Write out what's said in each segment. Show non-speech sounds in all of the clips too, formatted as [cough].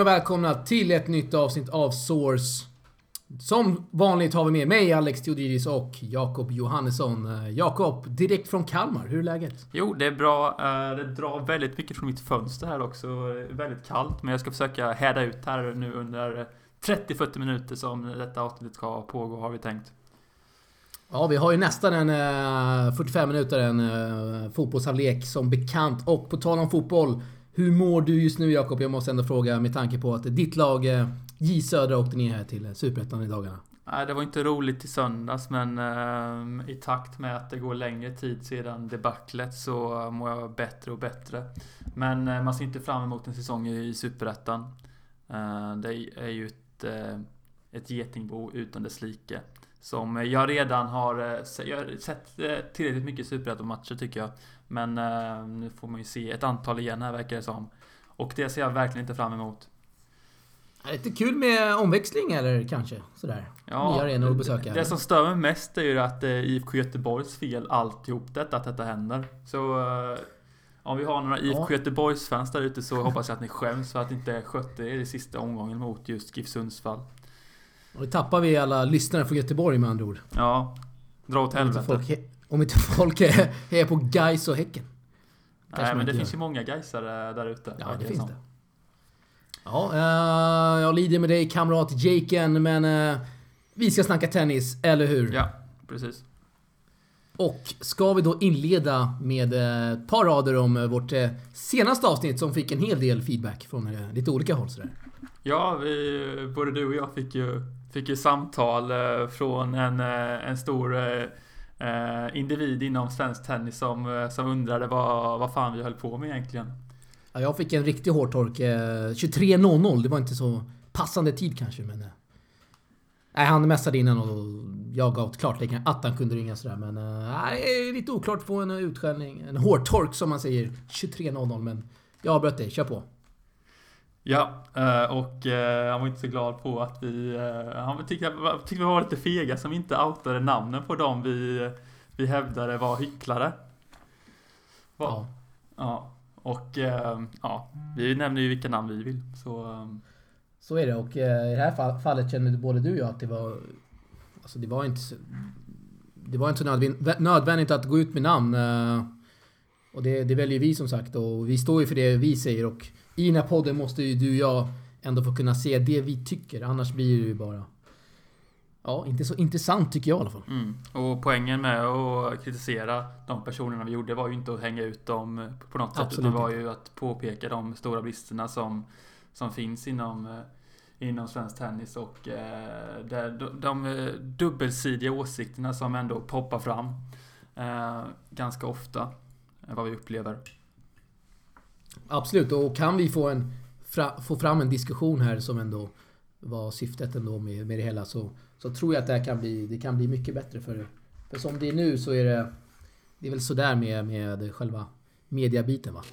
Vara välkomna till ett nytt avsnitt av Source. Som vanligt har vi med mig, Alex Theodoridis och Jakob Johannesson. Eh, Jakob, direkt från Kalmar. Hur är läget? Jo, det är bra. Eh, det drar väldigt mycket från mitt fönster här också. Väldigt kallt, men jag ska försöka härda ut här nu under 30-40 minuter som detta avsnittet ska pågå, har vi tänkt. Ja, vi har ju nästan en 45 minuter en fotbollshalvlek som bekant. Och på tal om fotboll hur mår du just nu Jakob? Jag måste ändå fråga med tanke på att ditt lag eh, J Södra åkte ner här till Superettan i dagarna. Nej, det var inte roligt i söndags men eh, i takt med att det går längre tid sedan debaclet så mår jag bättre och bättre. Men eh, man ser inte fram emot en säsong i Superettan. Eh, det är ju ett, eh, ett getingbo utan dess like. Som jag redan har, eh, jag har sett eh, tillräckligt mycket Superettan-matcher tycker jag. Men uh, nu får man ju se ett antal igen här verkar det som. Och det ser jag verkligen inte fram emot. Lite kul med omväxling eller kanske sådär. Ja, Nya arenor att besöka. Det som stör mig mest är ju att det är IFK Göteborgs fel alltihop detta, att detta händer. Så uh, om vi har några IFK ja. Göteborgs-fans där ute så hoppas jag att ni skäms för att ni inte skötte er i sista omgången mot just GIF Sundsvall. Och då tappar vi alla lyssnare från Göteborg med andra ord. Ja. Dra åt helvete. Om inte folk är, är på Gais och Häcken. Kanske Nej, men det finns ju många Gaisare där ute. Ja, det finns det. Ja, uh, jag lider med dig kamrat Jaken, men uh, vi ska snacka tennis, eller hur? Ja, precis. Och ska vi då inleda med eh, ett par rader om vårt senaste avsnitt som fick en hel del feedback från lite olika håll sådär. Ja, vi, både du och jag fick ju, fick ju samtal från en, en stor eh, individ inom svensk tennis som, eh, som undrade vad, vad fan vi höll på med egentligen. Ja, jag fick en riktig hårtork. Eh, 23.00, det var inte så passande tid kanske men... Eh, nej, han messade innan och jag gav ett klartecken att han kunde ringa sådär men... Eh, nej, det är lite oklart att få en utskällning. En hårtork som man säger. 23.00 men... Jag avbröt dig, kör på. Ja, eh, och eh, han var inte så glad på att vi... Eh, han tyckte, tyckte vi var lite fega som inte outade namnen på dem vi, vi hävdade var hycklare. Ja. Ja. Och ja, vi nämner ju vilka namn vi vill. Så, så är det och i det här fallet känner både du och jag att det var... Alltså det var inte... Det var inte så nödvändigt att gå ut med namn. Och det, det väljer vi som sagt och vi står ju för det vi säger och i den här podden måste ju du och jag ändå få kunna se det vi tycker. Annars blir det ju bara... Ja, inte så intressant tycker jag i alla fall. Mm. Och poängen med att kritisera de personerna vi gjorde var ju inte att hänga ut dem på något sätt. Absolut utan var ju att påpeka de stora bristerna som, som finns inom, eh, inom svensk tennis och eh, de, de eh, dubbelsidiga åsikterna som ändå poppar fram eh, ganska ofta. Vad vi upplever. Absolut, och kan vi få, en, fra, få fram en diskussion här som ändå var syftet ändå med, med det hela så, så tror jag att det här kan bli, det kan bli mycket bättre för För som det är nu så är det... Det är väl sådär med, med själva mediabiten va?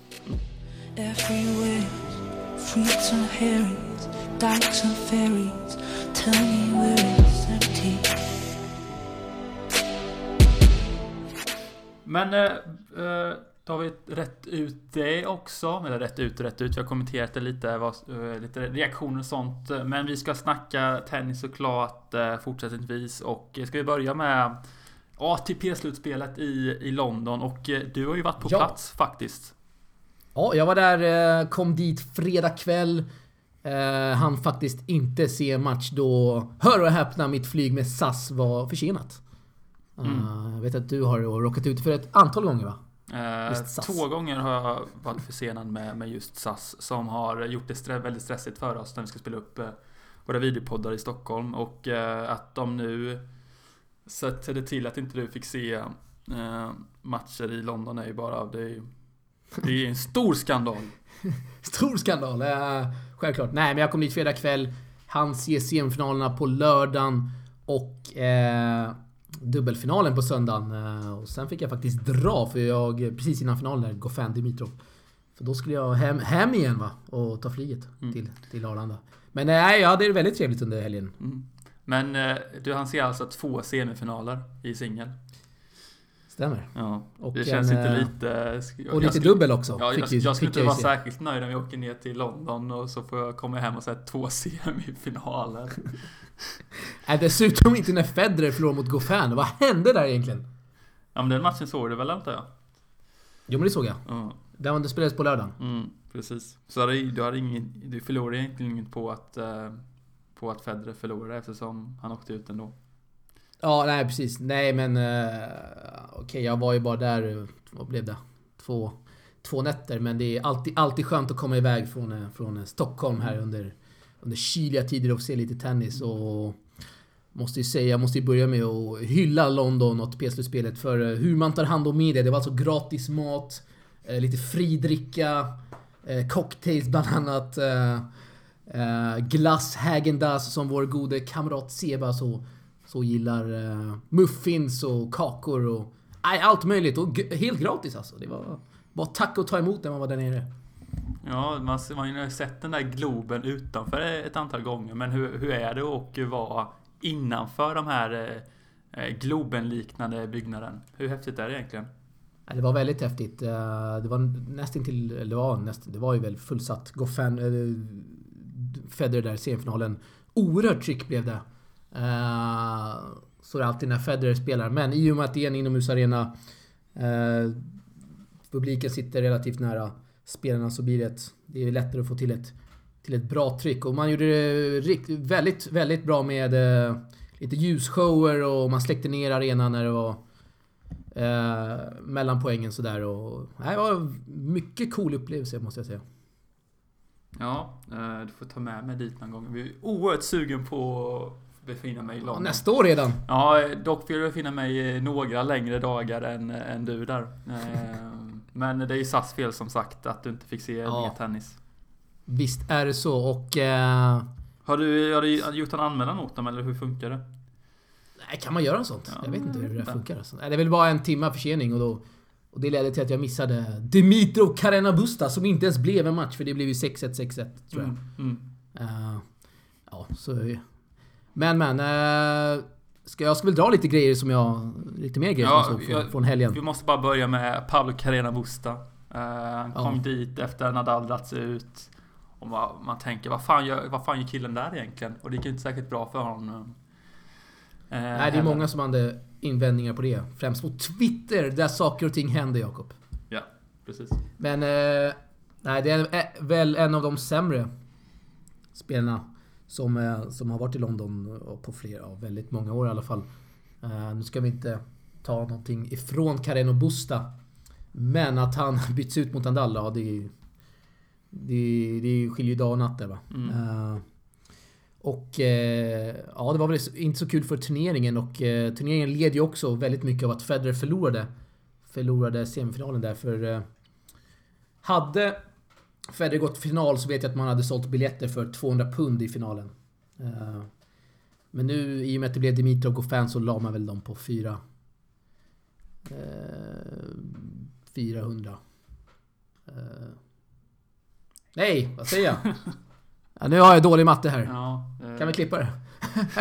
Men äh, äh, då har vi rätt ut det också. Eller rätt ut rätt ut. Vi har kommenterat det lite, vad, eh, lite reaktioner och sånt. Men vi ska snacka tennis såklart eh, fortsättningsvis. Och ska vi börja med ATP-slutspelet i, i London. Och eh, du har ju varit på ja. plats faktiskt. Ja, jag var där, kom dit fredag kväll. Han faktiskt inte se match då, hör och häpna, mitt flyg med SAS var försenat. Mm. Jag vet att du har råkat ut för ett antal gånger va? Eh, två gånger har jag varit försenad med, med just SAS som har gjort det väldigt stressigt för oss när vi ska spela upp eh, våra videopoddar i Stockholm och eh, att de nu sätter till att inte du fick se eh, matcher i London är ju bara det är, det är en stor skandal. [laughs] stor skandal, eh, självklart. Nej men jag kom dit fredag kväll, han ser semifinalerna på lördagen och eh, dubbelfinalen på söndagen. Eh, och sen fick jag faktiskt dra för jag, precis innan finalen där, Goffin Dimitrov. För då skulle jag hem, hem igen va, och ta flyget mm. till, till Arlanda. Men nej, jag hade det väldigt trevligt under helgen. Mm. Men eh, du han ser alltså två semifinaler i singel? Stämmer. Ja, Och det känns en, inte eh, lite... Och lite skulle- dubbel också. Ja, jag, vi- jag skulle inte vara särskilt nöjd om jag åker ner till London och så får jag komma hem och säga två [laughs] semifinaler. [laughs] Nej, dessutom inte när Federer förlorade mot Goffin. Vad hände där egentligen? Ja men den matchen såg du väl antar jag? Jo men det såg jag. Ja, Den det spelades på lördagen. mm, precis. Så du, hade ingen, du förlorade egentligen inget på att, eh, på att Federer förlorade eftersom han åkte ut ändå. Ja, nej precis. Nej men... Uh, Okej, jag var ju bara där, vad blev det? Två, två nätter. Men det är alltid, alltid skönt att komma iväg från, eh, från Stockholm här under, under kyliga tider och se lite tennis. Och måste ju säga, jag måste ju börja med att hylla London och PS-slutspelet för eh, hur man tar hand om media. Det var alltså gratis mat, eh, lite fri dricka, eh, cocktails bland annat. glass häagen som vår gode kamrat Seba så, så gillar. muffins och kakor och nej, allt möjligt. Och helt gratis alltså. Det var bara tack och ta emot när man var där nere. Ja, man, man har ju sett den där Globen utanför ett antal gånger. Men hur, hur är det att vara innanför de här eh, eh, Globen-liknande byggnaden? Hur häftigt är det egentligen? Det var väldigt häftigt. Eh, det var nästan till, eller det var det var ju väl fullsatt. Goffin, Federer där i semifinalen. Oerhört tryck blev det. Så Så är det alltid när Federer spelar. Men i och med att det är en inomhusarena. Publiken sitter relativt nära spelarna så blir det, ett- det är lättare att få till ett, till ett bra tryck. Och man gjorde det rikt, väldigt, väldigt bra med eh, lite ljusshower och man släckte ner arenan när det var Eh, mellan poängen sådär och... Nej, det var mycket cool upplevelse måste jag säga. Ja, eh, du får ta med mig dit någon gång. Vi är oerhört sugen på att befinna mig i London. nästa år redan. Ja, dock vill jag befinna mig några längre dagar än, än du där. Eh, [laughs] Men det är ju SAS fel som sagt att du inte fick se Ja. mer tennis. Visst är det så och... Eh, Har du, har du gjort en anmälan mot dem eller hur funkar det? nej, kan man göra något sånt? Ja, jag vet inte hur det inte. funkar. Alltså. Nej, det är väl bara en timma försening och då... Och det ledde till att jag missade Dimitrov Carena Busta som inte ens blev en match för det blev ju 6-1, 6-1 tror jag. Mm, mm. Eh, ja, så... Men men... Uh, ska, jag ska väl dra lite grejer som jag... Lite mer grejer Ja, som jag såg från, från helgen. Vi måste bara börja med Pablo Carrena Busta. Eh, Han kom Ja. dit efter Nadal dragit sig ut. Och man, man tänker, vad fan, gör, vad fan gör killen där egentligen? Och det gick ju inte säkert bra för honom. Eh, Nej, det är heller. många som hade invändningar på det. Främst på Twitter, där saker och ting händer, Jakob. Ja, precis. Men... Eh, nej, det är väl en av de sämre spelarna som, eh, som har varit i London på flera, väldigt många år i alla fall. Eh, nu ska vi inte ta någonting ifrån Carreno Busta. Men att han [laughs] byts ut mot Nadal, ja det är ju... Det, det skiljer ju dag och natt där va. Mm. Eh, och eh, ja, det var väl inte så kul för turneringen och eh, turneringen led ju också väldigt mycket av att Federer förlorade. Förlorade semifinalen där för... Eh, hade Federer gått final så vet jag att man hade sålt biljetter för 200 pund i finalen. Eh, men nu i och med att det blev Dimitrov och Goffin så la man väl dem på fyra... Eh, 400. Nej, vad säger jag? [laughs] Ja, nu har jag dålig matte här. Ja, eh, Kan vi klippa det?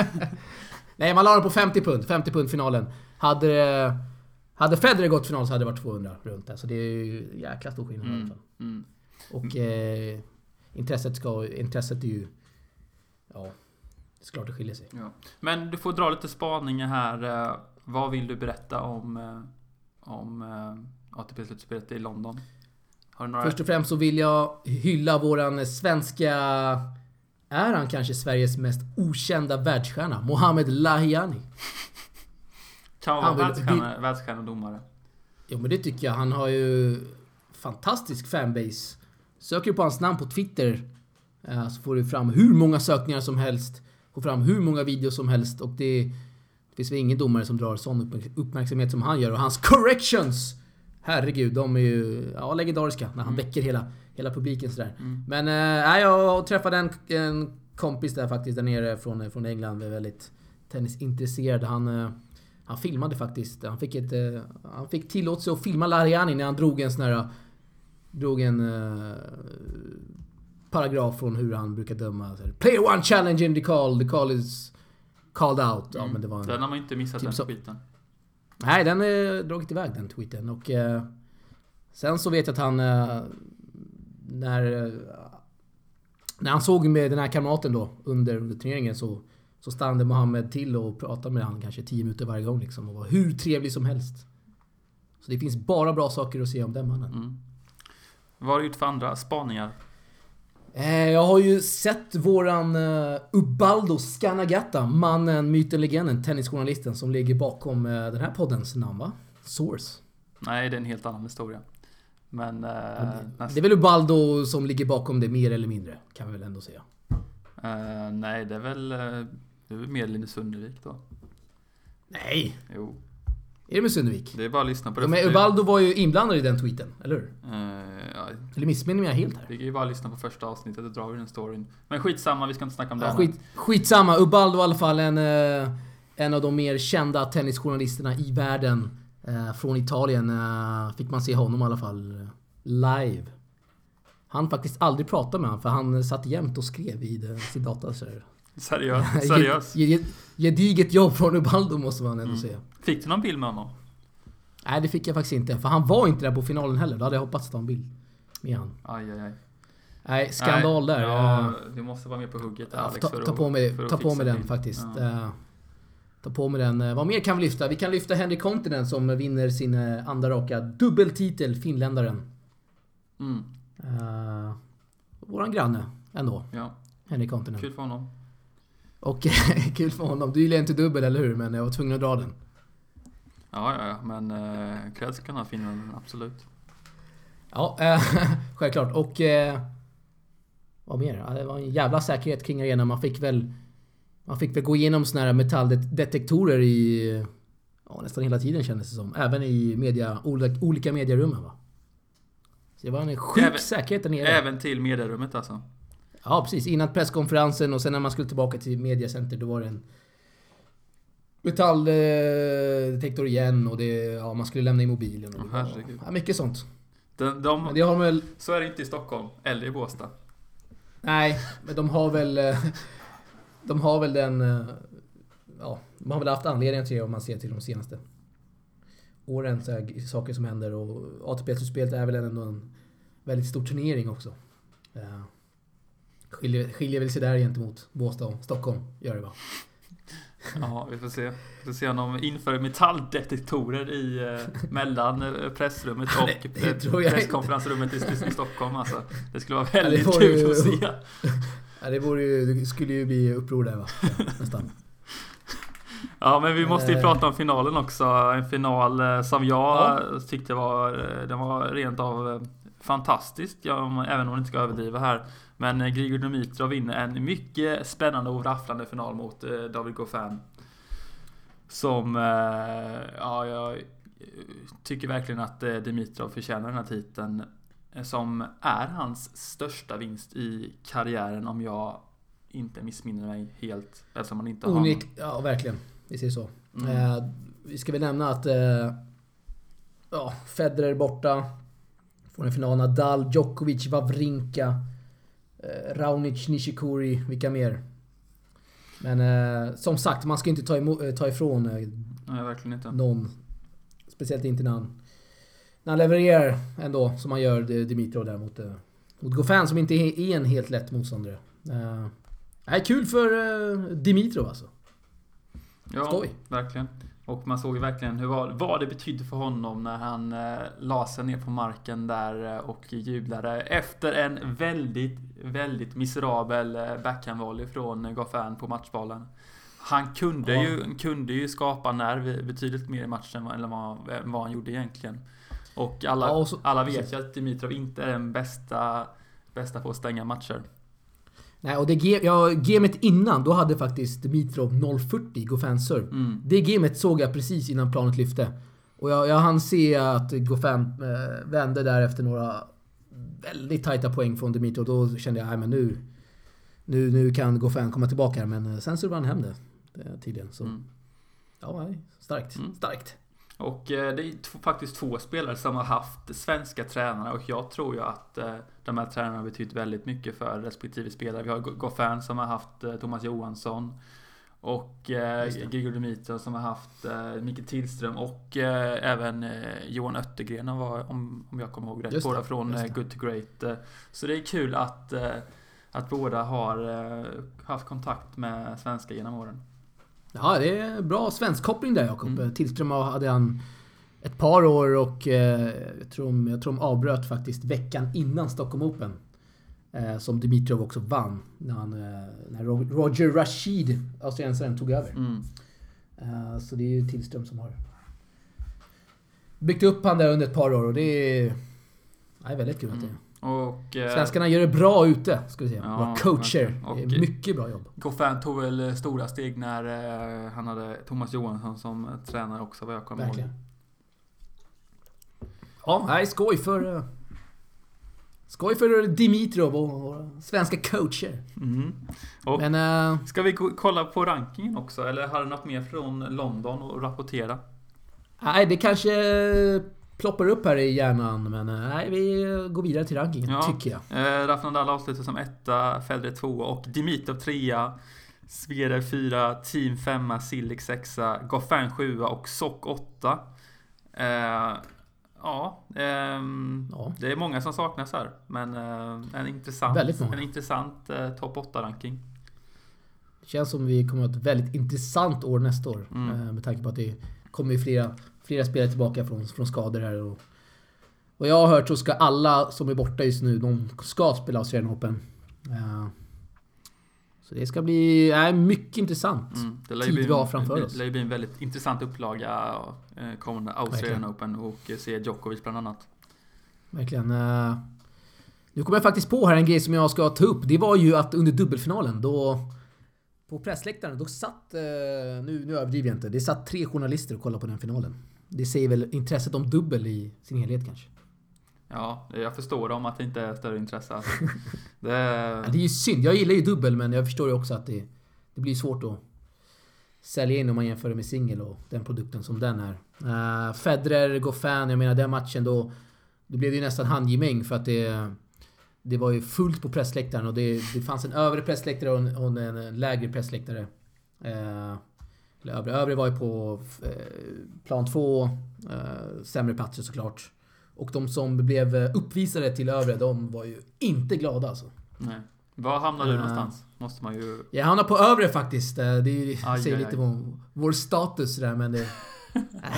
[laughs] Nej, man la dem på 50 pund. 50 pund finalen. Hade, det- hade Federer gått final så hade det varit 200 runt där. Så det är ju jäkla stor skillnad i alla mm, fall. mm. Och eh, intresset ska... Intresset är ju... Ja, det är klart det skiljer sig. Ja. Men du får dra lite spaningar här. eh, Vad vill du berätta om, eh, om ATP-slutspelet i London? Några... Först och främst så vill jag hylla våran svenska... Är han kanske Sveriges mest okända världsstjärna? Mohamed Lahiani. kan vara vill- världsstjärna, världsstjärnedomare. Jo men det tycker jag. Han har ju fantastisk fanbase. Söker du på hans namn på Twitter eh, så får du fram hur många sökningar som helst. Får fram hur många videos som helst och det, det finns väl ingen domare som drar sån uppmärk- uppmärksamhet som han gör. Och hans corrections! Herregud, de är ju ja, legendariska när han Mm. väcker hela, hela publiken sådär. Mm. Men eh, nej, jag träffade en, en kompis där faktiskt där nere från, från England. Är väldigt tennisintresserad. Han, eh, han filmade faktiskt. Han fick, ett, eh, han fick tillåtelse att filma Lariani när han drog en sån här... Drog en eh, paragraf från hur han brukar döma. Player one challenge in the call. The call is called out. Ja, Mm. men det var en, Den har man inte missat Typ den så. Nej, den eh, är dragit iväg den tweeten och... Eh, sen så vet jag att han... Eh, när... Eh, när han såg med den här kamraten då under, under turneringen så, så stannade Mohammed till och pratade med honom kanske 10 minuter varje gång liksom och var hur trevlig som helst. Så det finns bara bra saker att säga om den mannen. Mm. Vad har du gjort för andra spaningar? Eh, jag har ju sett våran uh, Ubaldo Scanagata, mannen, myten, legenden, tennisjournalisten som ligger bakom uh, den här poddens namn va? Source. Nej, det är en helt annan historia. Men... Uh, det är väl Ubaldo som ligger bakom det mer eller mindre, kan vi väl ändå säga. Nej, det är väl... det är väl mer Linus Sundervik då? Nej! Jo. Är det med Sundevik? Det är bara att lyssna på det. Men Ubaldo var ju inblandad i den tweeten, eller hur? Uh, ja. Eller missminner jag helt här? Det är ju bara att lyssna på första avsnittet, och drar vi den storyn. Men skitsamma, vi ska inte snacka om det. Ja, skit, skitsamma, Ubaldo i alla fall en, uh, en av de mer kända tennisjournalisterna i världen. Uh, från Italien fick man se honom i alla fall live. Han faktiskt aldrig pratade med honom för han satt jämt och skrev i sin dator. Seriöst? [laughs] Seriöst? Gediget jobb från Ubaldo måste man ändå mm. säga. Fick du någon bild med honom? Nej, det fick jag faktiskt inte. För han var inte där på finalen heller. Då hade jag hoppats ta en bild med han. Aj, aj, aj. Nej, skandal Nej, där. Ja, du måste vara med på hugget ja, Alex. Ta, ta på mig, ta på mig den bild. faktiskt. Ja. Uh, ta på mig den. Uh, vad mer kan vi lyfta? Vi kan lyfta Henrik Kontinen som vinner sin uh, andra raka dubbeltitel, finländaren. Mm. våran granne ändå. Ja. Henrik Kontinen. Kul för honom. Och [laughs] kul för honom. Du gillar inte dubbel, eller hur? Men jag var tvungen att dra den. Ja, ja, ja. Men eh, creds kan ha Finland, absolut. Ja, eh, [laughs] självklart. Och... Eh, vad mer? Ja, det var en jävla säkerhet kring arenan. Man fick väl... Man fick väl gå igenom såna här metalldetektorer i... Ja, nästan hela tiden kändes det som. Även i media, olika, medierummen va. Så det var en sjuk även, säkerhet där nere. Även till medierummet alltså? Ja, precis. Innan presskonferensen och sen när man skulle tillbaka till mediacenter då var det en metalldetektor igen och det, ja, man skulle lämna in mobilen. Och, oh, ja, mycket sånt. De, de, det har väl... Så är det inte i Stockholm, eller i Båstad. Nej, men de har väl... Eh, de har väl den... Eh, ja, de har väl haft anledning till det om man ser till de senaste åren. Så här, saker som händer och ATP-slutspelet är väl ändå en väldigt stor turnering också. Ja. Skiljer, skiljer väl sig där gentemot Båstad och Stockholm, gör det va? Ja, vi får se. Vi får se om de inför metalldetektorer i eh, mellan eh, pressrummet och det, det presskonferensrummet i, i Stockholm alltså. Det skulle vara väldigt ja, kul ju, att se. Ja, det, vore ju, det skulle ju bli uppror där va? Nästan. Ja, men vi måste ju äh, prata om finalen också. En final eh, som jag ja. tyckte var, den var rent av fantastisk. Ja, även om man inte ska överdriva här. Men eh, Grigor Dimitrov vinner en mycket spännande och rafflande final mot eh, David Goffin. Som, eh, ja, jag tycker verkligen att Dimitrov förtjänar den här titeln. Som är hans största vinst i karriären om jag inte missminner mig helt. Eftersom man inte har... Unik, ja verkligen. Vi ser så. Mm. Eh, vi ska väl nämna att eh, ja, Federer borta. Från en final. Nadal, Djokovic, Wawrinka. Eh, Raonic, Nishikori, vilka mer? Men eh, som sagt, man ska inte ta, emot, eh, ta ifrån eh, Nej, någon. Speciellt inte när han, när han levererar ändå, som han gör Dimitrov där mot, eh, mot Goffin som inte är en helt lätt motståndare. Eh, Nej, kul för eh, Dimitrov alltså. Ja, Skoj. verkligen. Och man såg ju verkligen hur, vad, det betydde för honom när han eh, la sig ner på marken där eh, och jublade efter en väldigt, väldigt miserabel eh, backhandvolley från Goffin på matchbollen. Han kunde, ja. ju, kunde ju skapa nerv betydligt mer i matchen än vad, vad han gjorde egentligen. Och alla, ja, och så, alla vet ju att Dimitrov inte är den bästa, bästa på att stänga matcher. Nej, och det ja, gamet innan, då hade faktiskt Dimitrov 0.40 Goffin serve. Mm. Det gamet såg jag precis innan planet lyfte. Och jag, jag hann se att Goffin äh, vände där efter några väldigt tajta poäng från Dimitrov. Då kände jag, nej men nu, nu, nu kan Goffin komma tillbaka här. Men eh, sen så vann han hem det, det tydligen. Så. Mm. Ja, starkt. Mm. Starkt. Och eh, det är faktiskt två spelare som har haft svenska tränare och jag tror ju att eh, de här tränarna har betytt väldigt mycket för respektive spelare. Vi har Goffin som har haft eh, Thomas Johansson Och. Grigor Dimitrov som har haft Micke Tillström och även Johan Öttergren var, om, om jag kommer ihåg rätt. Båda från. Good to Great. Så det är kul att, att båda har haft kontakt med svenska genom åren. Ja, det är bra svensk koppling där Jakob. Mm. Tillström hade han ett par år och eh, jag, tror de, jag tror de avbröt faktiskt veckan innan Stockholm Open. Eh, som Dimitrov också vann. När, han, eh, när Ro- Roger Rashid, australiensaren, tog över. Mm. Eh, så det är ju Tillström som har byggt upp han där under ett par år och det är... Ja, det är väldigt kul att det Mm. Och eh, Svenskarna gör det bra ute, ska vi säga. Ja, Våra coacher. Och- Det är mycket bra jobb. Goffin tog väl eh, stora steg när eh, han hade Thomas Johansson som eh, tränare också vad jag kommer ihåg. Ja, nej, skoj för... eh, Skoj för Dimitrov och våra svenska coacher. Mm. Och Men... eh, Ska vi kolla på rankingen också? Eller har du något mer från London att rapportera? nej, det kanske ploppar upp här i hjärnan, men eh, nej, vi går vidare till rankingen, Ja. tycker jag. Eh, Rafa Nadal avslutar som etta, Federer tvåa och Dimitrov trea. Zverev fyra, Team femma, Cilic sexa, Goffin sjua och Sock åtta. Eh, ja, ehm, Ja. det är många som saknas här. Men eh, en intressant, en intressant eh, topp 8-ranking. Det känns som vi kommer att ha ett väldigt intressant år nästa år. Mm. eh, Med tanke på att det kommer flera, flera spelare tillbaka från, från skador här. Och, vad jag har hört så ska alla som är borta just nu, de ska spela Australian Open. Eh, Så det ska bli äh, mycket intressant. Mm, det tid vi har framför det oss. lär ju bli en väldigt intressant upplaga eh, kommande Australian. Open och se Djokovic bland annat. Verkligen. eh. Nu kommer jag faktiskt på här en grej som jag ska ta upp. Det var ju att under dubbelfinalen då... På pressläktaren, då satt... eh, Nu, nu överdriver jag inte. Det satt tre journalister och kollade på den finalen. Det säger väl intresset om dubbel i sin helhet kanske. Ja, jag förstår dem att det inte är större intresse. Alltså. [laughs] Det, Ja, det är ju synd. Jag gillar ju dubbel men jag förstår ju också att det, det blir svårt att sälja in om man jämför det med singel och den produkten som den är. Uh, Federer, Goffin, jag menar den matchen då... Det blev ju nästan handgemäng för att det... Det var ju fullt på pressläktaren och det, det fanns en övre pressläktare och en, och en lägre pressläktare. Uh, eller övre, övre var ju på eh, plan två, eh, sämre platser såklart. Och de som blev uppvisade till övre, de var ju inte glada alltså. nej. Var hamnar du Eh. någonstans? Måste man ju... Jag hamnar på övre faktiskt. Det är Aj, säger aj, lite om vår status där men det... [laughs]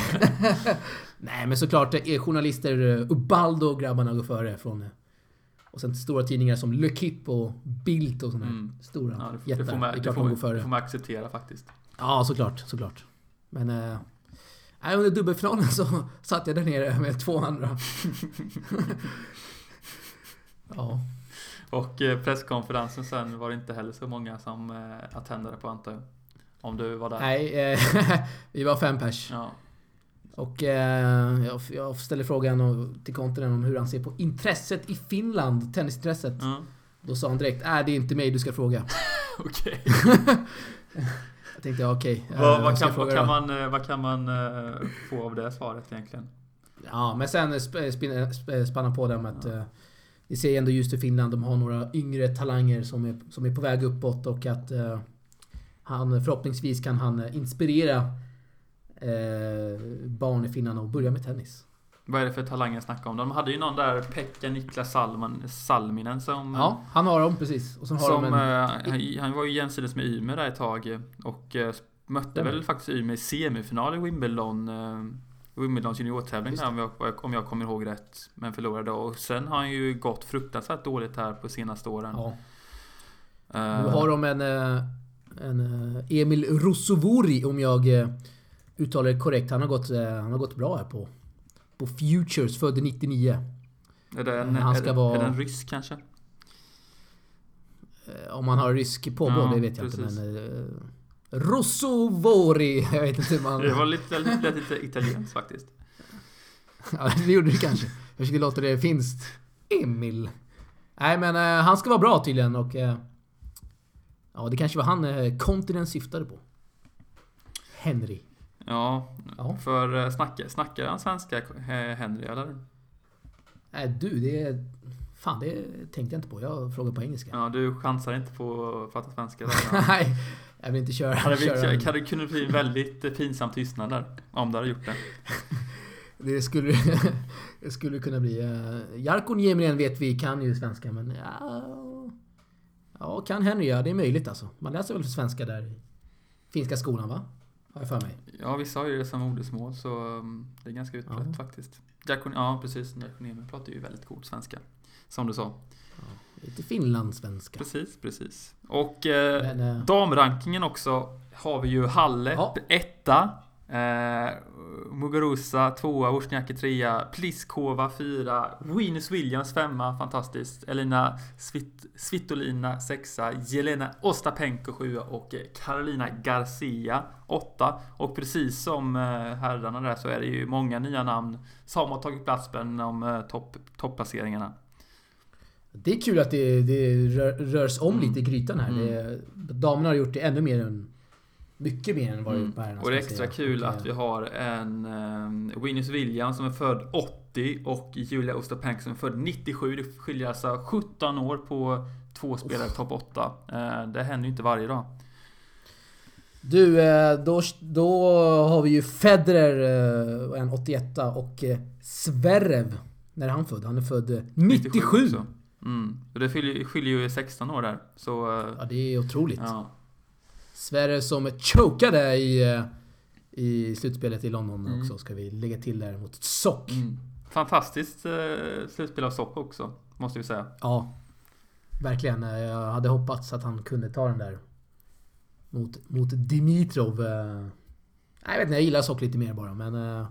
Nej men såklart, journalister, Ubaldo och grabbarna går före från... Och sen stora tidningar som Le Kip och Bild och här Mm. stora Ja, det, jättar. det, får man, det det, får man, får man acceptera faktiskt. Ja, såklart, såklart. Men... Eh, under dubbelfinalen så [laughs] satt jag där nere med två andra. [laughs] ja. Och eh, presskonferensen sen var det inte heller så många som eh, attendade på antar jag. Om du var där. Nej, eh, [laughs] vi var fem pers. Ja. Och eh, jag, jag ställer frågan till Kontinent om hur han ser på intresset i Finland, tennisintresset. Ja. Då sa han direkt, äh, det är inte mig du ska fråga. Okej. Jag tänkte, ja, okej. eh, vad, vad, kan, vad, fråga kan man, eh, vad kan man eh, få av det svaret egentligen? Ja, men sen sp- spin- sp- spann han på det med att eh, vi ser ändå just i Finland, de har några yngre talanger som är, som är på väg uppåt och att eh, han förhoppningsvis kan han eh, inspirera eh, barn i Finland att börja med tennis. Vad är det för talanger jag snackar om? De hade ju någon där, Pekka Niklas Salman, Salminen som... Ja, han har dem precis. Och har Som, de en... eh, han, var ju jämsides med Ymer där ett tag och eh, mötte väl faktiskt Ymer i semifinal i Wimbledon. Eh, Wimbledons juniortävling där, om jag, om jag kommer ihåg rätt. Men förlorade och sen har han ju gått fruktansvärt dåligt här på senaste åren. Ja. Nu har de en, en Emil Russovori om jag uttalar det korrekt. Han har gått, han har gått bra här på, på Futures, född 99. är, det en, han är, ska det- vara- är det en rysk kanske? Eh, Om han har rysk påbrå, Ja, det vet jag precis. inte. Men, eh, Russovori, [laughs] jag vet inte hur man... Det var lite, lite, lite italienskt faktiskt. [laughs] Ja, det gjorde det kanske. Jag försökte låta det finskt. Emil. Nej men eh, han ska vara bra tydligen och... Eh, ja, det kanske var han eh, Continent syftade på. Henry. Ja, Ja. för eh, snackar, snackar han svenska, eh, Henry, eller? Nej du, det... är- Fan, det tänkte jag inte på. Jag frågar på engelska. Ja, du chansar inte på att prata svenska? Där, [laughs] Nej, Jag vill inte köra... Hade vi, köra kan det kunde bli väldigt eh, pinsam tystnad där. Om du hade gjort det. [laughs] Det skulle, [laughs] det skulle kunna bli... Uh, Jarkko Nieminen vet vi kan ju svenska, men ja... Ja, kan Henry ja, det är möjligt alltså. Man läser väl svenska där i finska skolan, va? Har jag för mig. Ja, vissa har ju det som modersmål så um, det är ganska utbrett Ja. faktiskt. Diakon, ja, precis. Diakon Emil pratar ju väldigt god svenska. Som du sa. Lite finlandssvenska. Precis, precis. Och eh, Men, eh, damrankingen också har vi ju Halle Ja. etta. Eh, Muguruza tvåa, Wozniacki trea, Pliskova fyra, Venus Williams femma, fantastiskt. Elina Svit Svitolina sexa, Jelena Ostapenko sjua och eh, Carolina Garcia åtta. Och precis som eh, herrarna där så är det ju många nya namn som har tagit plats bland eh, topp, topplaceringarna. det är kul att det, det rör, rörs om Mm. lite i grytan här. Mm. Det, damerna har gjort det ännu mer än... Mycket mer än vad det Mm. på. Och det är extra kul att vi har en um, Venus Williams som är född 80 och Julia Ostapenko som är född 97. Det skiljer alltså 17 år på två spelare i topp 8. Eh, det händer ju inte varje dag. Du, eh, då, då har vi ju Federer, eh, en 81 och eh, Zverev. När är han född? Han är född eh, 97! också. Mm. Och det skiljer, skiljer ju 16 år där. Så... eh, Ja, det är otroligt. ja. Zverev som chokade i, eh, i slutspelet i London Mm. också, ska vi lägga till där mot Sock. Mm. Fantastiskt eh, slutspel av Sopp också, måste vi säga. Ja, verkligen. Eh, Jag hade hoppats att han kunde ta den där mot, mot Dimitrov. Jag vet inte, jag gillar Sock lite mer bara, men...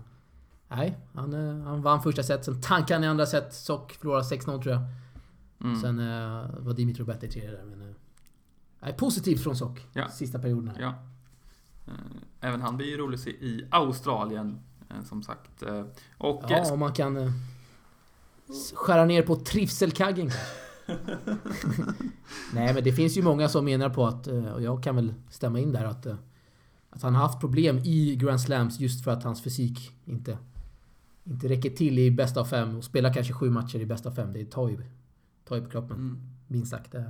Nej, han, han vann första set, sen tankade han i andra set. Sock förlorade 6-0 tror jag. Mm. Sen var Dimitrov bättre i tredje där, men... eh, Nej, positivt från Sock. Ja. Sista perioden här. Ja. Eh, Även han blir ju rolig i Australien, eh, som sagt. Eh, Och Ja, om man kan skära ner på trivselkaggen. [laughs] Nej, men det finns ju många som menar på att, och jag kan väl stämma in där, att, att han har haft problem i Grand Slams just för att hans fysik inte, inte räcker till i bästa av fem. Och spela kanske sju matcher i bästa av fem, det tar ju, tar ju på kroppen. Mm. Minst sagt. eh.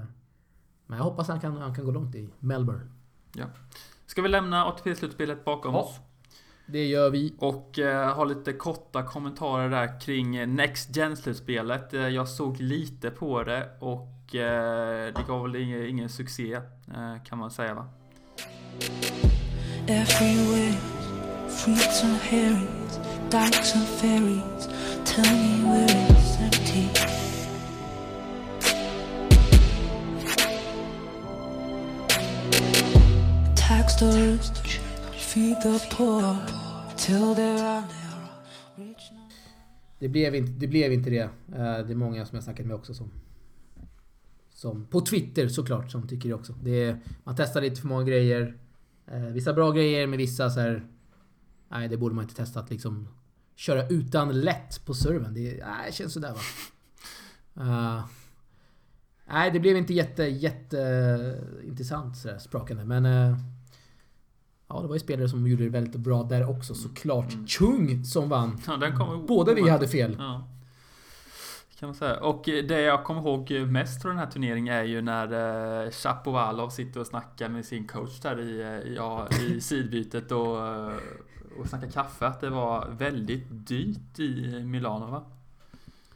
Men jag hoppas han kan, han kan gå långt i Melbourne. Ska vi lämna ATP-slutspelet bakom Ja. oss? Det gör vi. Och eh, ha lite korta kommentarer där kring eh, Next Gen-slutspelet. Eh, jag såg lite på det och eh, det gav väl ingen, ingen succé, eh, kan man säga va? Everywhere, fruits and herrings, dykes and ferries. Tell me where it's empty. Det blev inte det. Blev inte det. Eh, det är många som jag snackat med också som... Som på Twitter såklart, som tycker det också. Det är, man testar lite för många grejer. Eh, vissa bra grejer, men vissa så här. Nej, det borde man inte testat liksom. Köra utan lätt på serven. Det, nej, känns sådär va. Uh, nej, det blev inte jätte, jätte intressant sådär sprakande. Men... Uh, ja, det var ju spelare som gjorde det väldigt bra där också såklart. Mm. Chung som vann. Ja, den kom Båda vi hade fel. Ja. Kan man säga. Och det jag kommer ihåg mest från den här turneringen är ju när eh, Shapovalov sitter och snackar med sin coach där i, eh, ja, i [laughs] sidbytet och, eh, och snackar kaffe. Att det var väldigt dyrt i Milano va?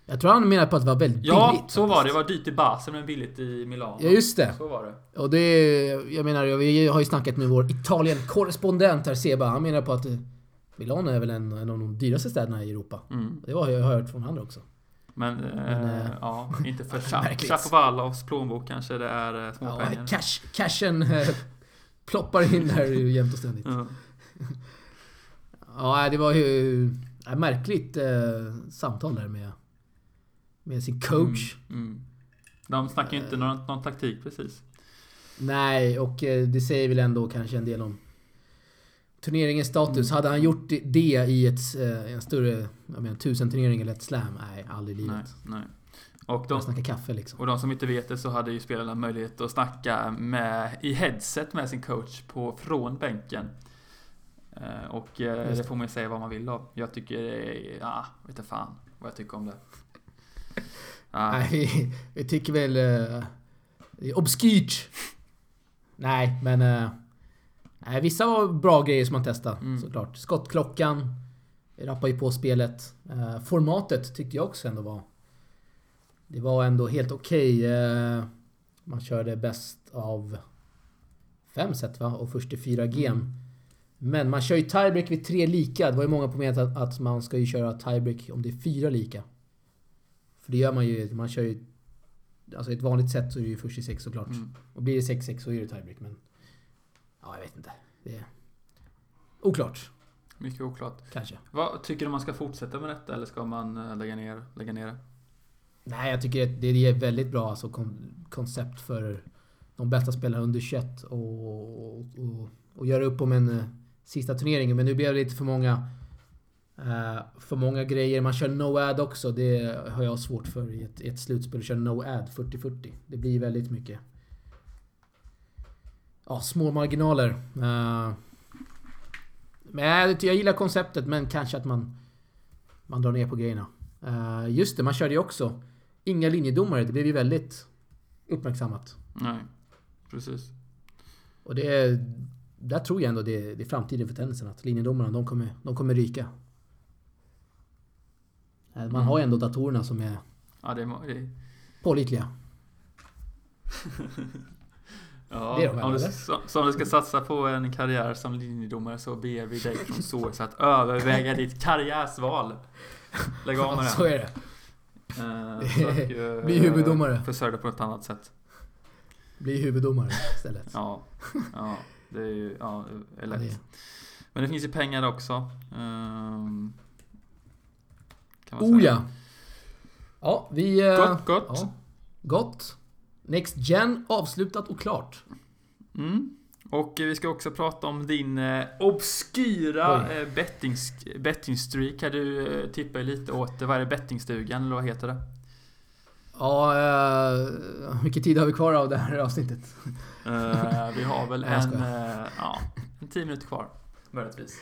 Jag tror han menar på att det var väldigt Ja, billigt. så var det. faktiskt. Det var dyrt i Basel men billigt i Milano. Ja, just det. Så var det. Och det... Jag menar, vi har ju snackat med vår Italien-korrespondent här, Seba. Han menar på att eh, Milano är väl en, en av de dyraste städerna i Europa. Mm. Det har jag hört från andra också. Men, eh, Men, eh, ja, inte för. [laughs] Shapovalovs plånbok kanske det är eh, små Ja, pengar. cash, cashen eh, [laughs] ploppar in där ju jämt och ständigt. Ja. [laughs] Ja, det var ju... Ja, märkligt eh, samtal där med, med sin coach. Mm, mm. De snackar ju inte någon, någon taktik precis. Nej, och eh, det säger väl ändå kanske en del om turneringens status. Mm. Hade han gjort det- i ett, eh, en större, jag menar tusen turnering eller ett slam? Nej, aldrig i Nej, livet. nej. Och De kaffe liksom. och de som inte vet det så hade ju spelarna möjlighet att snacka med, i headset med sin coach på, från bänken. Eh, Och eh, Just det får man ju säga vad man vill då. Jag tycker det är, ja, vet inte fan vad jag tycker om det. Ja, Nej, vi, vi tycker väl... eh, det är obskyrt. Nej, men... eh, Nej, vissa var bra grejer som man testade Mm. såklart. Skottklockan. Rappar ju på spelet. Eh, formatet tyckte jag också ändå var... Det var ändå helt okej. Eh, man körde bäst av fem set va? Och först i fyra game. Mm. Men man kör ju tiebreak vid tre lika. Det var ju många på med att, att man ska ju köra tiebreak om det är fyra lika. För det gör man ju. Man kör ju... Alltså ett vanligt set så är det ju först i sex såklart. Mm. Och blir det 6-6 så är det tiebreak men... Ja, jag vet inte. Det är... Oklart, Mycket oklart. kanske. Vad Tycker du man ska fortsätta med detta eller ska man eh, lägga ner, lägga ner det? Nej, jag tycker att det är väldigt bra alltså, kon- koncept för de bästa spelarna under 21 och, och, och, och göra upp om en eh, sista turnering. Men nu blev det lite för många för många grejer. Man kör no-ad också. Det har jag svårt för i ett, i ett slutspel. Att köra no-ad 40-40. Det blir väldigt mycket ja, små marginaler. Eh, men jag, jag gillar konceptet men kanske att man, man drar ner på grejerna. Eh, just det, man körde ju också inga linjedomare. Det blev ju väldigt uppmärksammat. Nej, precis. Och det... Där tror jag ändå det, det är framtiden för tennisen. Att linjedomarna, de kommer, de kommer ryka. Eh, Man har ju ändå datorerna som är Ja, det är, mo- det är pålitliga. [laughs] Ja, Det är de väl, om, du, ska satsa på en karriär som linjedomare så ber vi dig från SOS att överväga ditt karriärsval. [laughs] Lägg av med det. Så är det. Eh, [laughs] eh, Bli huvuddomare. Försörj dig på ett annat sätt. Bli huvuddomare istället. Ja, ja det är ju ja, är lätt. Men det finns ju pengar också. Ehm, kan man Oh säga. ja! Ja, vi... eh, Gott, gott. Ja, gott. Next Gen avslutat och klart. Mm. Och eh, vi ska också prata om din eh, obskyra Oj. eh, betting, bettingstreak. Här du eh, tippar ju lite åt, eh, vad är det, bettingstugan eller vad heter det? Ja, eh, hur mycket tid har vi kvar av det här avsnittet? Eh, vi har väl [laughs] en, eh, ja, en tio minuter kvar. Möjligtvis.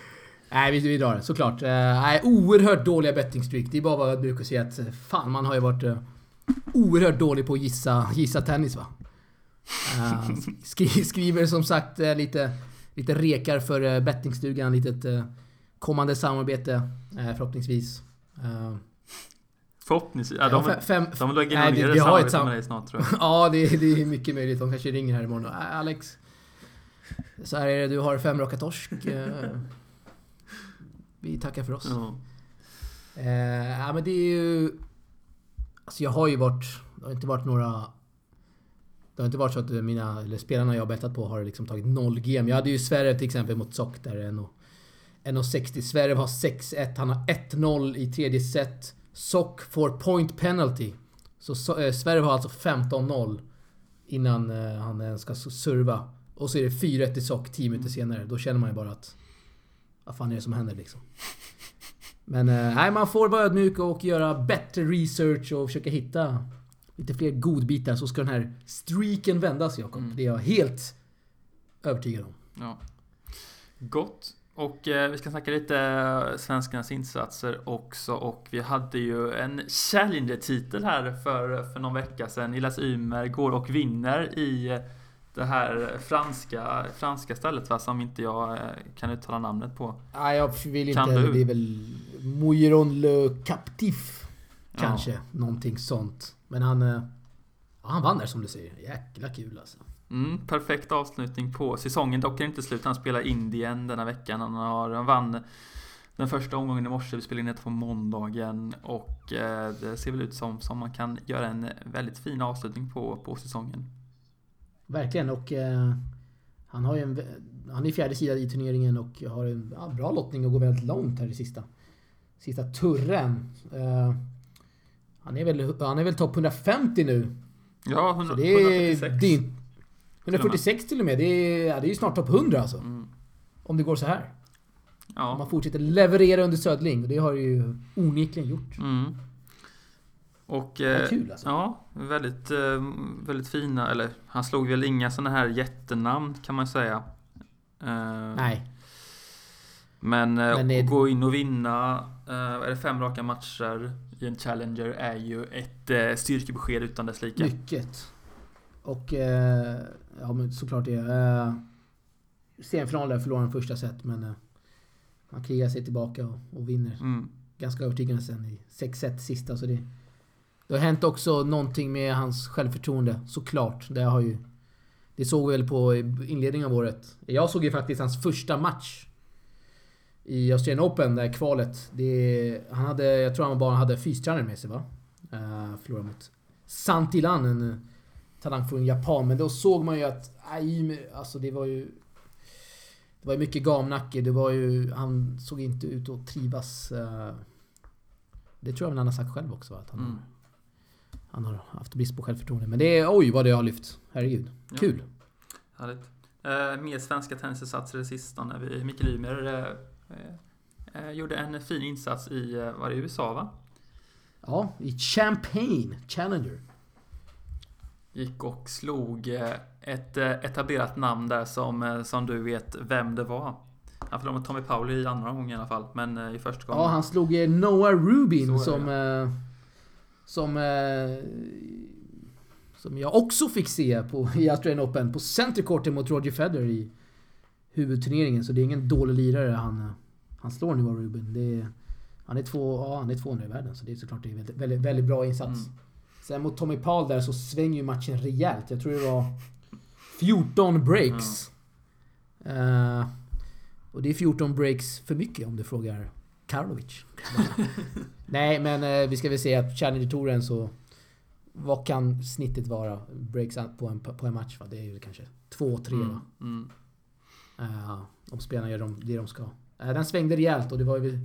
Nej, vi, vi drar det såklart. Eh, nej, oerhört dåliga bettingstreak. Det är bara vad jag brukar säga att eh, fan, man har ju varit eh, oerhört dålig på att gissa, gissa tennis va. Skri, skriver som sagt lite, lite rekar för bettingstugan, litet kommande samarbete förhoppningsvis. Förhoppningsvis. Ja, de, fe- fem, de lägger Nej, ner har ett samarbete sam- med dig snart tror jag. [laughs] ja, det, är- det är mycket möjligt. De kanske ringer här imorgon och "Äh, Alex. Så här är det, du har fem raka torsk. Vi tackar för oss. Ja. Eh, ja men det är ju... Alltså jag har ju varit... Det har inte varit några... Det har inte varit så att mina, eller spelarna jag har bettat på har liksom tagit noll game. Jag hade ju Sverige till exempel mot Sock där 1,60. Sverige har 6-1. Han har 1-0 i tredje set. Sock får point penalty. Så, so eh, Sverige har alltså 15-0 innan eh, han ens ska serva. Och så är det 4-1 i Sock 10 minuter senare. Då känner man ju bara att... Vad fan är det som händer liksom? Men eh, nej, man får vara ödmjuk och göra bättre research och försöka hitta lite fler godbitar så ska den här streaken vändas Jakob. Mm. Det är jag helt övertygad om. Ja. Gott. Och eh, vi ska snacka lite eh, svenskarnas insatser också och vi hade ju en Challenger-titel här för, för någon vecka sedan. Nilas Ymer går och vinner i eh, det här franska, franska stället va, som inte jag eh, kan uttala namnet på. Nej, jag vill Kan inte... du? Det är väl Mouilleron le Captif. Ja. Kanske. Någonting sånt. Men han... eh, Ja, han vann där som du säger. Jäkla kul alltså. Mm, perfekt avslutning på säsongen. Dock är det inte slut. Han spelar Indien denna veckan. Han, har, han vann den första omgången i morse. Vi spelar in det på måndagen. Och eh, det ser väl ut som, som man kan göra en väldigt fin avslutning på, på säsongen. Verkligen och... Eh, han har ju en... Han är fjärde sida i turneringen och har en ja, bra lottning och går väldigt långt här i sista... Sista turren. Eh, han är väl, han är väl topp 150 nu. Ja, Så 100, det är... 146. Det är 146 till och med. Det är, ja, det är ju snart topp 100 alltså. Mm. Om det går så här. Om Ja. man fortsätter leverera under Södling. Och det har ju onekligen gjort. Mm. Och... Eh, kul alltså. Ja, väldigt, eh, väldigt fina. Eller han slog väl inga sådana här jättenamn kan man säga. Eh, Nej. Men, eh, Men att gå in och vinna, är det fem raka matcher i en Challenger är ju ett styrkebesked utan dess like. Mycket. Och... Ja men såklart det. Semifinal där förlorade han första set men han krigar sig tillbaka och, och vinner Mm. ganska övertygande sen i 6-1 sista. Så det, det har hänt också någonting med hans självförtroende, såklart. Det har ju... Det såg vi väl på inledningen av året. Jag såg ju faktiskt hans första match i Australian Open, det här kvalet. Det, han hade, jag tror han bara hade fystränare med sig va? Uh, förlorade mot Santilan, en eh, talang från Japan. Men då såg man ju att... Aj, alltså det var ju... Det var ju mycket gamnacke. Det var ju... Han såg inte ut att trivas. Uh, Det tror jag väl han har sagt själv också. Att han, Mm han har haft brist på självförtroende. Men det är... Oj vad det har lyft. Herregud. Ja. Kul. Härligt. Eh, mer svenska tennisinsatser det sista när vi, Mikael Ymer eh, eh, gjorde en fin insats i, eh, var det USA va? Ja, i Champagne Challenger. Gick och slog eh, ett eh, etablerat namn där som, som du vet vem det var. Han förlorade mot Tommy Pauli i andra gången i alla fall, men i första gången. Ja, han slog Noah Rubin är det, som... Som... eh, Som jag också fick se på, i Australian Open på Center Courten mot Roger Federer i huvudturneringen. Så det är ingen dålig lirare han, han slår Noah Rubin. Det är, han är två, ja, han är 200 i världen så det är såklart det är väldigt, väldigt, väldigt bra insats. Mm. Sen mot Tommy Paul där så svänger ju matchen rejält. Jag tror det var 14 breaks. Eh, och det är 14 breaks för mycket om du frågar Karlovic. [laughs] Nej, men eh, vi ska väl säga att Challenger-touren så... Vad kan snittet vara? Breaks på en, på en match va? Det är ju kanske två, tre Mm. va? Mm. Eh, om spelarna gör de, det de ska. Eh, den svängde rejält och det var ju... Uh,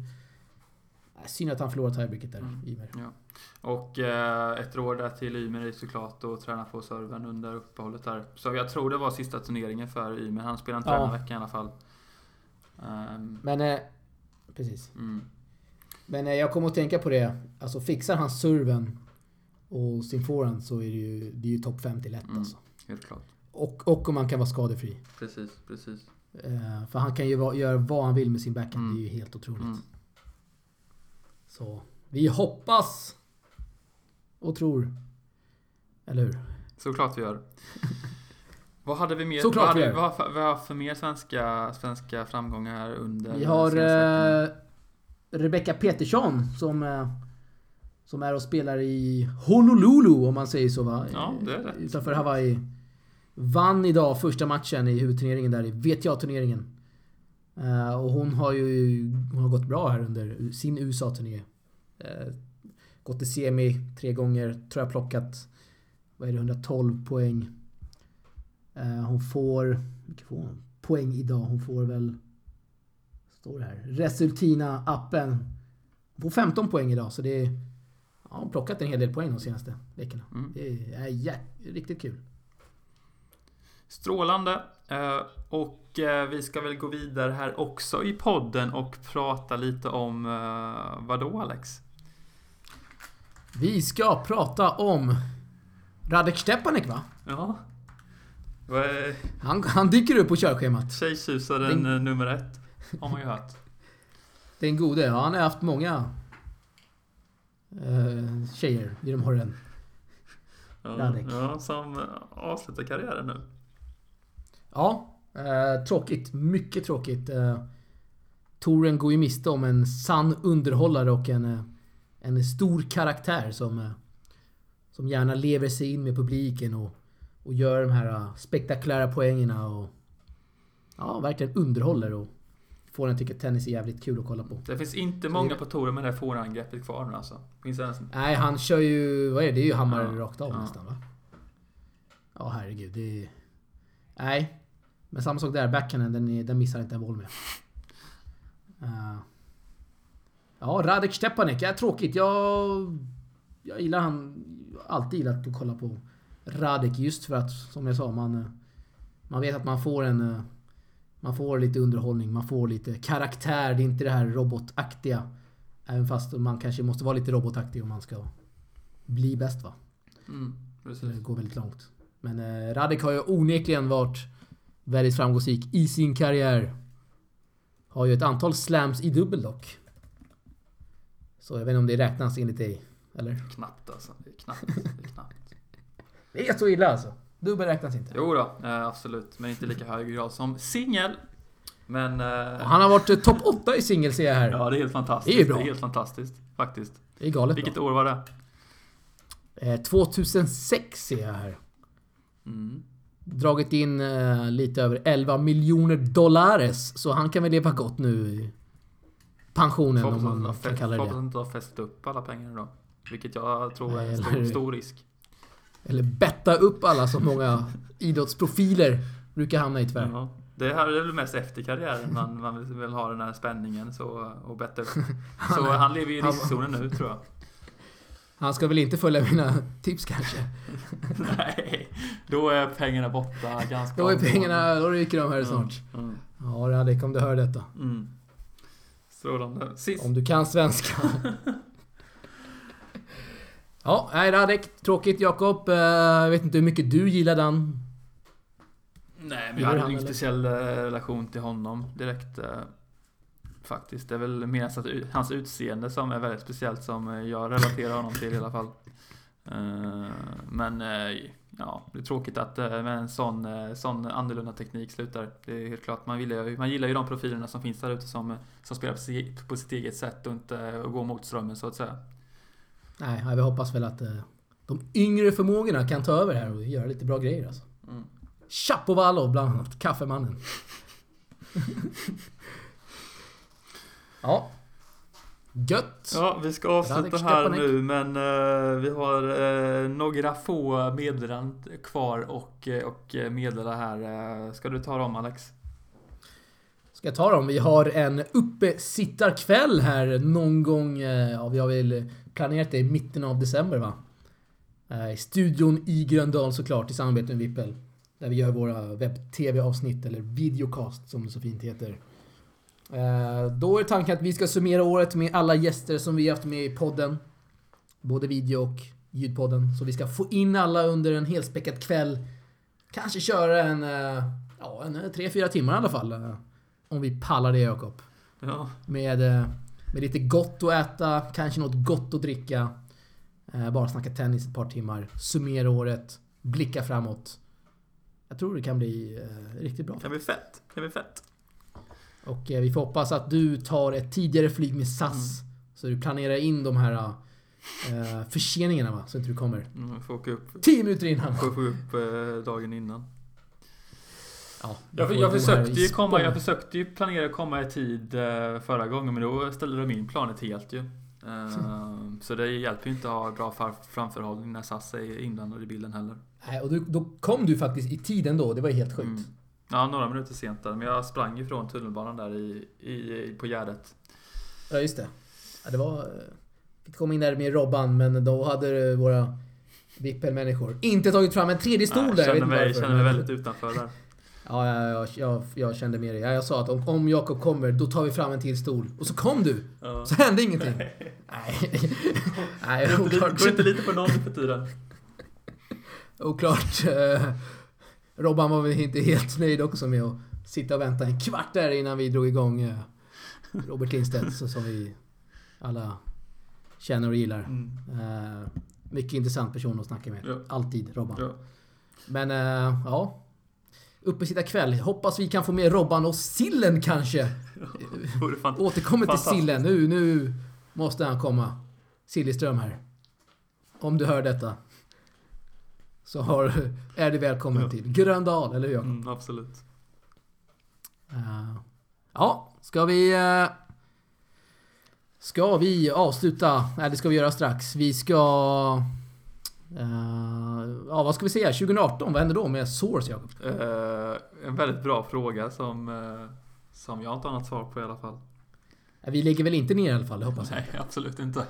synd att han förlorade tiebreaket där, Mm. Ymer. Och eh, ett råd där till Ymer är såklart att träna på serven under uppehållet där. Så jag tror det var sista turneringen för Ymer. Han spelar inte Ja. den här veckan i alla fall. Ehm, Men... Precis. mm. Men eh, jag kommer att tänka på det. Alltså fixar han serven och sin forehand så är det ju, det är ju topp 50 lätt Mm. alltså. Helt klart. Och, och om han kan vara skadefri. Precis, precis. Eh, för han kan ju va- göra vad han vill med sin backhand. Mm. Det är ju helt otroligt. Mm. Så vi hoppas och tror. Eller hur? Såklart vi gör. [laughs] vad hade vi mer? Såklart vad, hade, vi vi har- har för mer svenska, svenska framgångar här under Vi har eh, Rebecca Petersson som, eh, som är och spelar i Honolulu om man säger så va? Ja, det är rätt. Utanför Hawaii. Vann idag första matchen i huvudturneringen där i VTA-turneringen. Eh, och hon har ju hon har gått bra här under sin USA-turné. Eh, gått till semi tre gånger, tror jag plockat vad är det, 112 poäng. Eh, hon får, mycket får hon? Poäng idag. Hon får väl, står det här, Resultina-appen. Hon får 15 poäng idag så det är, ja, hon har plockat en hel del poäng de senaste veckorna. Mm. Det är jä- riktigt kul. Strålande. Eh, och eh, vi ska väl gå vidare här också i podden och prata lite om uh, vad då Alex? Vi ska prata om Radek Stepanek va? Ja. Är Han, han dyker upp på körschemat. tjejtjusaren Den- eh, nummer ett? Har man ju hört. Den gode. Ja, han har haft många eh, tjejer genom åren. Ja, ja, som eh, avslutar karriären nu. Ja, eh, tråkigt. Mycket tråkigt. Eh, Toren går ju miste om en sann underhållare och en, eh, en stor karaktär som, som gärna lever sig in med publiken och, och gör de här eh, spektakulära poängerna och ja, verkligen underhåller och får en tycka att tennis är jävligt kul att kolla på. Det finns inte många på touren med det här forehandgreppet kvar nu alltså. Finns ens... Nej, han kör ju... Vad är det? Det är ju hammare Ja, rakt av ja. nästan va? Ja, herregud. Det är... Nej. Men samma sak där. Backhanden, den, den missar inte en boll med. Eh. Ja, Radek Stepanek. Ja, tråkigt. Jag... Jag gillar han... Alltid gillat att kolla på Radek just för att, som jag sa, man... Man vet att man får en... Man får lite underhållning, man får lite karaktär. Det är inte det här robotaktiga. Även fast man kanske måste vara lite robotaktig om man ska bli bäst va. Mm, precis. det går väldigt långt. Men eh, Radek har ju onekligen varit väldigt framgångsrik i sin karriär. Har ju ett antal slams i dubbel dock. Så jag vet inte om det räknas enligt dig. Eller? Knappt alltså. Det är knappt. Det är knappt. Det är så illa alltså. Dubbel räknas inte. Jo då, eh, absolut. Men inte lika hög grad som singel. Men... Eh, Han har varit eh, topp 8 i singel ser jag här. Ja, det är helt fantastiskt. Det är bra. helt fantastiskt. Faktiskt. Det är galet Vilket bra. år var det? Eh, 2006 ser jag här. Mm. Dragit in lite över 11 miljoner dollares. Så han kan väl leva gott nu i pensionen om hoppas man kan kalla det det. inte har fäst upp alla pengar då. Vilket jag tror är en stor, stor risk. Eller betta upp alla som många idrottsprofiler brukar hamna i tyvärr. Ja. Det här är väl mest efter karriären man, man vill- ha den här spänningen så, och betta upp. [laughs] Så han lever i riskzonen nu tror jag. Han ska väl inte följa mina tips kanske? [laughs] Nej, då är pengarna borta ganska Då är pengarna, då ryker de här Mm, snart. Mm. Ja Radek, om du hör detta. Mm. Strålande. Sist. Om du kan svenska. [laughs] Ja, nej Radek. Tråkigt Jakob. Eh, Jag vet inte hur mycket du gillar den. Nej, men jag hade ingen speciell eh, relation till honom direkt. eh, Faktiskt. Det är väl mer hans utseende som är väldigt speciellt som jag relaterar honom till i alla fall. Men ja, det är tråkigt att med en sån, sån annorlunda teknik slutar. Det är helt klart, man gillar, ju- man gillar ju de profilerna som finns där ute som, som spelar på, si- på sitt eget sätt och inte går mot strömmen så att säga. Nej, vi hoppas väl att eh, de yngre förmågorna kan ta över här och göra lite bra grejer alltså. Mm. Chapovalov bland annat. Kaffemannen. ja. Gött. Ja, vi ska avsluta här nu men eh, vi har eh, några få meddelanden kvar och, och meddela här. Ska du ta dem Alex? Ska jag ta dem? Vi har en uppesittarkväll här någon gång. Eh, ja, vi har väl planerat det i mitten av december va? Eh, I studion i Gröndal såklart i samarbete med Vippel. Där vi gör våra webb-tv-avsnitt eller videocast som det så fint heter. Eh, då är tanken att vi ska summera året med alla gäster som vi haft med i podden. Både video och ljudpodden. Så vi ska få in alla under en helspäckad kväll. Kanske köra en, ja, en 3-4 timmar i alla fall. Om vi pallar det Jakob. Ja, Med, eh, med lite gott att äta, kanske något gott att dricka. Eh, Bara snacka tennis ett par timmar. Summera året. Blicka framåt. Jag tror det kan bli eh, riktigt bra. kan bli fett. Kan bli fett. Och vi får hoppas att du tar ett tidigare flyg med SAS. Så du planerar in de här eh, förseningarna va, så inte du kommer Mm, får åka upp, 10 minuter innan. får få upp dagen innan. Ja, Jag, jag, försökte ju komma, jag försökte ju planera att komma i tid eh, förra gången men då ställde de in planet helt ju. Eh, Så det hjälper ju inte att ha bra framförhållning när SAS är inblandad i bilden heller. Nej, och du, då kom du faktiskt i tiden då. Det var ju helt sjukt. Mm. Ja, några minuter sent där. Men jag sprang ifrån tunnelbanan där i, i, på Gärdet. Ja, just det. Ja, det var... eh, Fick komma in där med Robban, men då hade eh, våra Vippel-människor inte tagit fram en tredje stol Nej, där. jag Jag inte mig, varför, kände mig väldigt utanför där. Ja, ja, ja jag, jag kände med dig. Ja, jag sa att om, om Jakob kommer, då tar vi fram en till stol. Och så kom du! Ja. Så hände ingenting. Nej. Nej, [laughs] inte, oklart. går inte lite på någon för tiden. [laughs] Oklart. eh, Robban var väl inte helt nöjd också med att sitta och vänta en kvart där innan vi drog igång eh, Robert Lindstedt, så som vi alla känner och gillar. Mm. Eh, mycket intressant person att snacka med. Ja. Alltid Robban. Ja. Men eh, ja. Kväll. Hoppas vi kan få med Robban och Sillen kanske. [laughs] Återkommer till. Sillen. Nu, nu måste han komma. Siljeström här. Om du hör detta. Så har, är du välkommen Ja. till Gröndal, eller hur Jakob? Mm, absolut. Eh, ja, ska vi... eh, ska vi avsluta? Nej, det ska vi göra strax. Vi ska... eh, ja, vad ska vi säga? 2018, vad händer då med Source, Jakob? Eh, en väldigt bra fråga som, eh, som jag inte har något svar på i alla fall. Vi lägger väl inte ner i alla fall, det hoppas jag. Nej, absolut inte.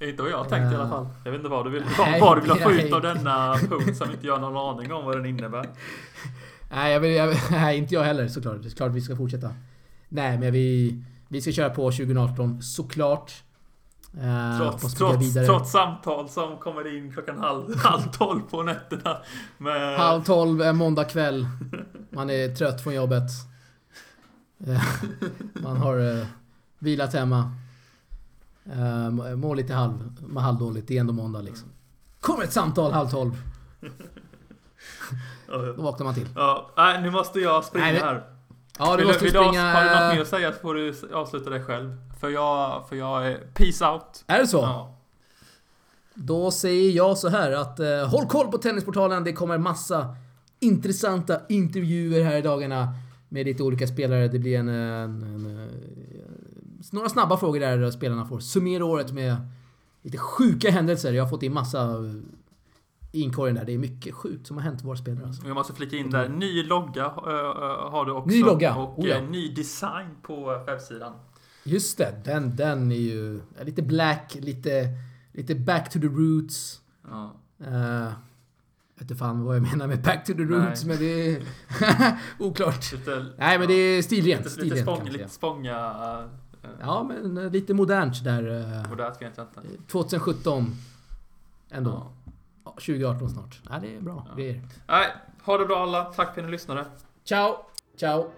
Inte vad jag har tänkt i alla fall. Jag vet inte vad du vill, nej, vad, du vill få ut av denna punkt som inte jag har någon aning om vad den innebär. Nej, jag vill, jag, [laughs] nej, inte jag heller såklart. Det är klart vi ska fortsätta. Nej, men vi, vi ska köra på 2018 såklart. Eh, Trots, trots, trots samtal som kommer in klockan halv, [laughs] halv tolv på nätterna. Med, Halv tolv en måndag kväll. Man är trött från jobbet. Eh, Man har eh, vilat hemma. Eh, Mår lite halv, halvdåligt. Det är ändå måndag liksom. Kommer ett samtal halv tolv. Då vaknar man till. Ja, nej, nu måste jag springa Nej, här. Ja, du Vill, måste vill springa... du, har du något mer att säga så får du avsluta det själv. För jag, för jag är peace out. Är det så? Ja. Då säger jag så här att eh, håll koll på Tennisportalen. Det kommer massa intressanta intervjuer här i dagarna med lite olika spelare. Det blir en, en, en, eh, några snabba frågor där spelarna får summera året med lite sjuka händelser. Jag har fått in massa eh, inkorgen där. Det är mycket sjukt som har hänt våra spelare. Alltså. Jag måste flika in där, ny logga äh, har du också. Ny logga, Och oh ja. eh, ny design på webbsidan. Just det, den, den är ju lite black, lite, lite back to the roots. Ja. Uh, vet inte fan vad jag menar med back to the roots, men det är [laughs] oklart. Lite, Nej, men det är stilrent. lite, lite, stilrent kan spång, lite spånga... Äh, Ja, men lite modernt där. eh, Modernt vet jag inte. 2017 ändå. Ja. Ja, 2018 snart. Ja, det är bra Ja. grejer. Nej, ha det bra alla. Tack för att ni lyssnade. Ciao! Ciao!